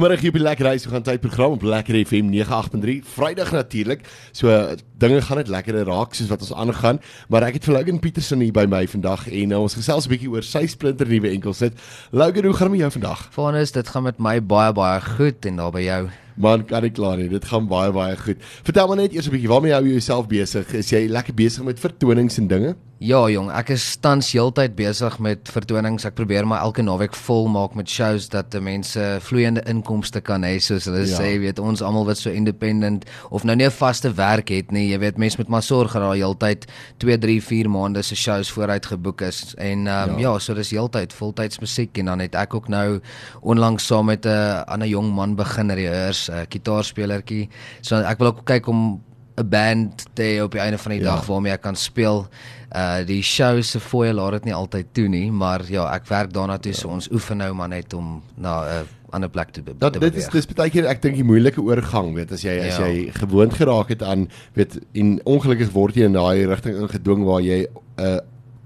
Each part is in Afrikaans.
Vanmiddag hier op die Lekker Reis, we gaan tyd program op Lekker FM 98.3. Vrydag natuurlik. So dinge gaan net lekkerder raak soos wat ons aangaan, maar ek het vir Logan Petersen hier by my vandag en uh, ons gesels 'n bietjie oor sy splinter nuwe enkelsit. Logan, hoe gaan dit met jou vandag? Vanus, dit gaan met my baie baie goed en daar by jou. Man, kan ek klaar nie. Dit gaan baie baie goed. Vertel maar net eers 'n bietjie waarmee hou jy jouself besig? Is jy lekker besig met vertonings en dinge? Ja, jong, ek is tans heeltyd besig met vertonings. Ek probeer my elke naweek vol maak met shows dat mense vloeiende inkomste kan hê, soos hulle ja. sê, weet ons almal wat so independent of nou nie 'n vaste werk het nie. Jy weet, mense moet maar sorg dat daar heeltyd 2, 3, 4 maande se shows vooruit geboek is. En um, ja. ja, so dis heeltyd voltyds musiek en dan het ek ook nou onlangs saam met 'n ander jong man begin rehears, 'n kitaarspelertjie. So ek wil ook kyk om 'n band te hê op die einde van die ja. dag waarmee ek kan speel. Uh die show se fooi laat dit nie altyd toe nie, maar ja, ek werk daarna toe ja. so ons oefen nou maar net om na 'n uh, ander plek te, dat, te beweeg. Dit is dis baie keer ek dink die moeilike oorgang, weet as jy ja. as jy gewoond geraak het aan weet en ongelukkig word jy in daai rigting ingedwing waar jy 'n uh,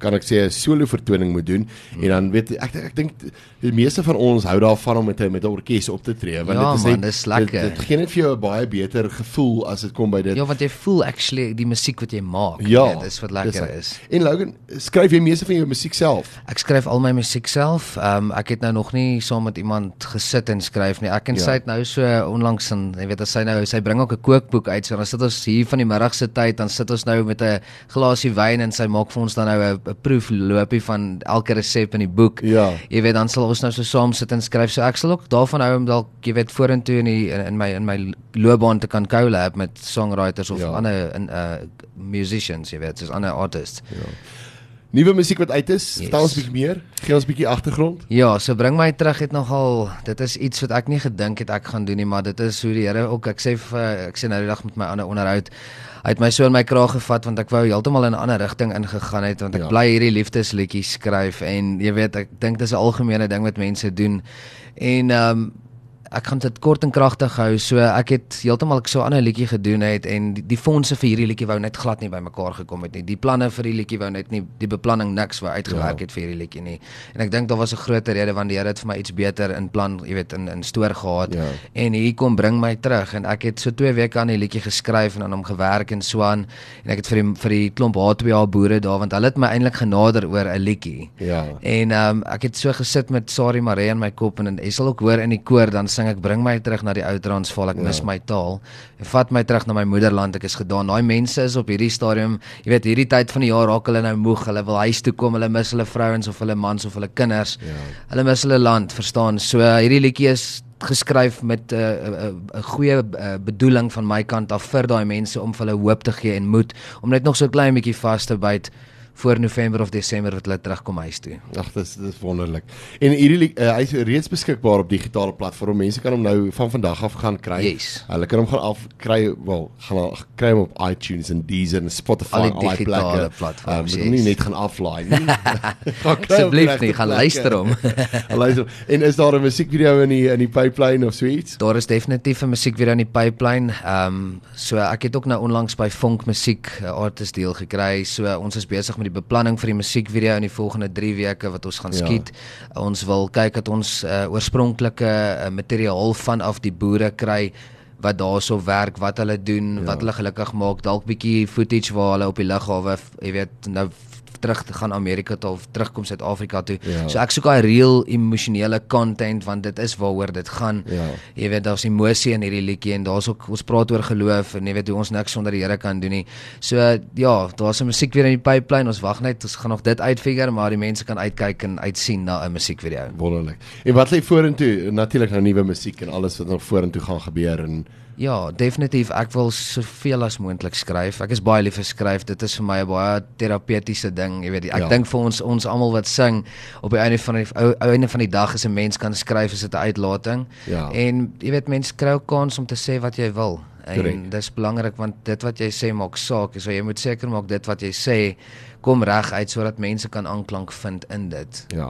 kan ek sê 'n solo vertoning moet doen. Hmm. en dan weet ek ek, dink die meeste van ons hou daarvan om met 'n met 'n orkes op te tree want ja, dit is net dit, dit, dit gee net vir jou 'n baie beter gevoel as dit kom by dit. Ja want jy voel actually die musiek wat jy maak ja, nee, dis wat lekker dis, is. En Logan skryf jy meeste van jou musiek self? Ek skryf al my musiek self. Um, ek het nou nog nie saam met iemand gesit en skryf nie. Ek en ja. sy het nou so onlangs en jy weet as sy nou sy bring ook 'n kookboek uit so dan sit ons hier van die middag se tyd dan sit ons nou met 'n glasie wyn en sy maak vir ons dan nou 'n 'n proefloopie van elke resep in die boek. Ja. Jy weet dan sal ons nou so saam sit en skryf. So ek sal ook daarvan hou om dalk jy weet vorentoe in die in my in my loopbaan te kan collab met songwriters of ja. ander in uh musicians, jy weet, soos ander artists. Ja. Nuwe musiek wat uit is, yes. vertel ons bietjie meer. Gee ons bietjie agtergrond. Ja, so bring my terug het nogal dit is iets wat ek nie gedink het ek gaan doen nie, maar dit is hoe die Here ook ek sê ek sê nou die dag met my ander onderhoud hy het my so in my kraag gevat want ek wou heeltemal in 'n ander rigting ingegaan het want ek ja. bly hierdie liefdesliedjies skryf en jy weet ek dink dis 'n algemene ding wat mense doen en ehm um, ek gaan dit kort en kragtig hou. So ek het heeltemal ek so 'n ander liedjie gedoen het en die, die fondse vir hierdie liedjie wou net glad nie bymekaar gekom het nie. Die planne vir die liedjie wou net nie die beplanning niks wou uitgewerk ja. het vir hierdie liedjie nie. En ek dink daar was 'n groot rede want die Here het vir my iets beter in plan, jy weet, in in stoor gehad. Ja. En hier kom bring my terug en ek het so 2 weke aan die liedjie geskryf en aan hom gewerk en so aan en ek het vir die vir die klomp H2A boere daar want hulle het my eintlik genader oor 'n liedjie. Ja. En ehm um, ek het so gesit met Sari Maree in my kop en jy sal ook hoor in die koor dan sing ek bring my terug na die ou Transvaal. Ek ja. mis my taal. En vat my terug na my moederland. Ek is gedaan. Daai mense is op hierdie stadium, jy weet, hierdie tyd van die jaar raak hulle nou moeg. Hulle wil huis toe kom. Hulle mis hulle vrouens of hulle mans of hulle kinders. Ja. Hulle mis hulle land, verstaan? So hierdie liedjie is geskryf met 'n uh, 'n uh, 'n uh, goeie uh, bedoeling van my kant af vir daai mense om vir hulle hoop te gee en moed om net nog so klein bietjie vas te byt voor November of Desember wat hulle terugkom huis toe. Ag dis dis wonderlik. En hierdie uh, hy is reeds beskikbaar op digitale platforms. Mense kan hom nou van vandag af gaan kry. Yes. Hulle kan hom gaan af kry, wel, gaan kry hom op iTunes en Deezer en Spotify al die digitale platforms. Um, yes. Nie net gaan aflaai nie. Asseblief nie, gaan luister hom. luister. En is daar 'n musiekvideo in die in die pipeline of so iets? Daar is definitief 'n musiekvideo in die pipeline. Ehm um, so ek het ook nou onlangs by Funk Musiek 'n artist deel gekry. So ons is besig met die beplanning vir die musiekvideo in die volgende 3 weke wat ons gaan ja. skiet. Ons wil kyk dat ons uh, oorspronklike uh, materiaal vanaf die boere kry wat daarso werk, wat hulle doen, ja. wat hulle gelukkig maak, dalk bietjie footage waar hulle op die lughawe, jy weet, nou terug te gaan Amerika toe of terugkom Suid-Afrika toe. Ja. So ek soek daai real emosionele content want dit is waaroor dit gaan. Ja. Jy weet daar's emosie in hierdie liedjie en daar's ook ons praat oor geloof en jy weet hoe ons niks sonder die Here kan doen nie. So ja, daar's 'n musiek weer in die pipeline. Ons wag net, ons gaan nog dit uitfigure, maar die mense kan uitkyk en uitsien na 'n musiekvideo. Wonderlik. En wat lê vorentoe? Natuurlik nou nuwe musiek en alles wat nog vorentoe gaan gebeur en Ja, definitief. Ek wil soveel as moontlik skryf. Ek is baie lief vir skryf. Dit is vir my 'n baie terapeutiese ding, jy weet. Ek ja. dink vir ons ons almal wat sing op die einde van die ou einde van die dag is 'n mens kan skryf as dit 'n uitlating. Ja. En jy weet mense kry ook kans om te sê wat jy wil. En dis belangrik want dit wat jy sê maak saak. So jy moet seker maak dit wat jy sê kom reg uit sodat mense kan aanklank vind in dit. Ja.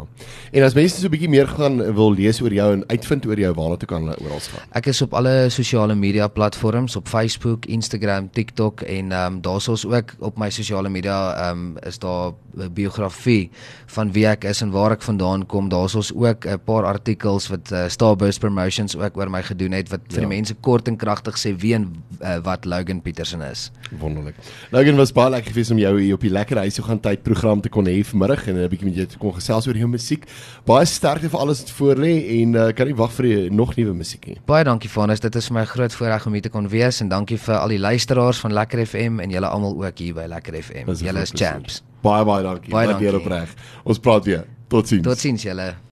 En as mense so 'n bietjie meer gaan wil lees oor jou en uitvind oor jou, waar toe kan hulle oral gaan? Ek is op alle sosiale media platforms op Facebook, Instagram, TikTok en ehm um, daar's ons ook op my sosiale media ehm um, is daar 'n biografie van wie ek is en waar ek vandaan kom. Daar's ons ook 'n paar artikels wat uh, Starburst Promotions ook oor my gedoen het wat vir ja. die mense kort en kragtig sê wie en uh, wat Logan Petersen is. Wonderlik. Logan was baie lekker gewees om jou hier op die lekker huis toe gaan tyd program te kon hê vanmiddag en 'n bietjie met jou te kon gesels oor jou musiek. Baie sterkte vir alles wat voor lê en uh, kan nie wag vir die nog nuwe musiek nie. Baie dankie Vanus, dit is vir my groot voorreg om hier te kon wees en dankie vir al die luisteraars van Lekker FM en julle almal ook hier by Lekker FM. Julle is champs. Baie baie dankie. Baie dankie. opreg. Ons praat weer. Totsiens. Totsiens julle.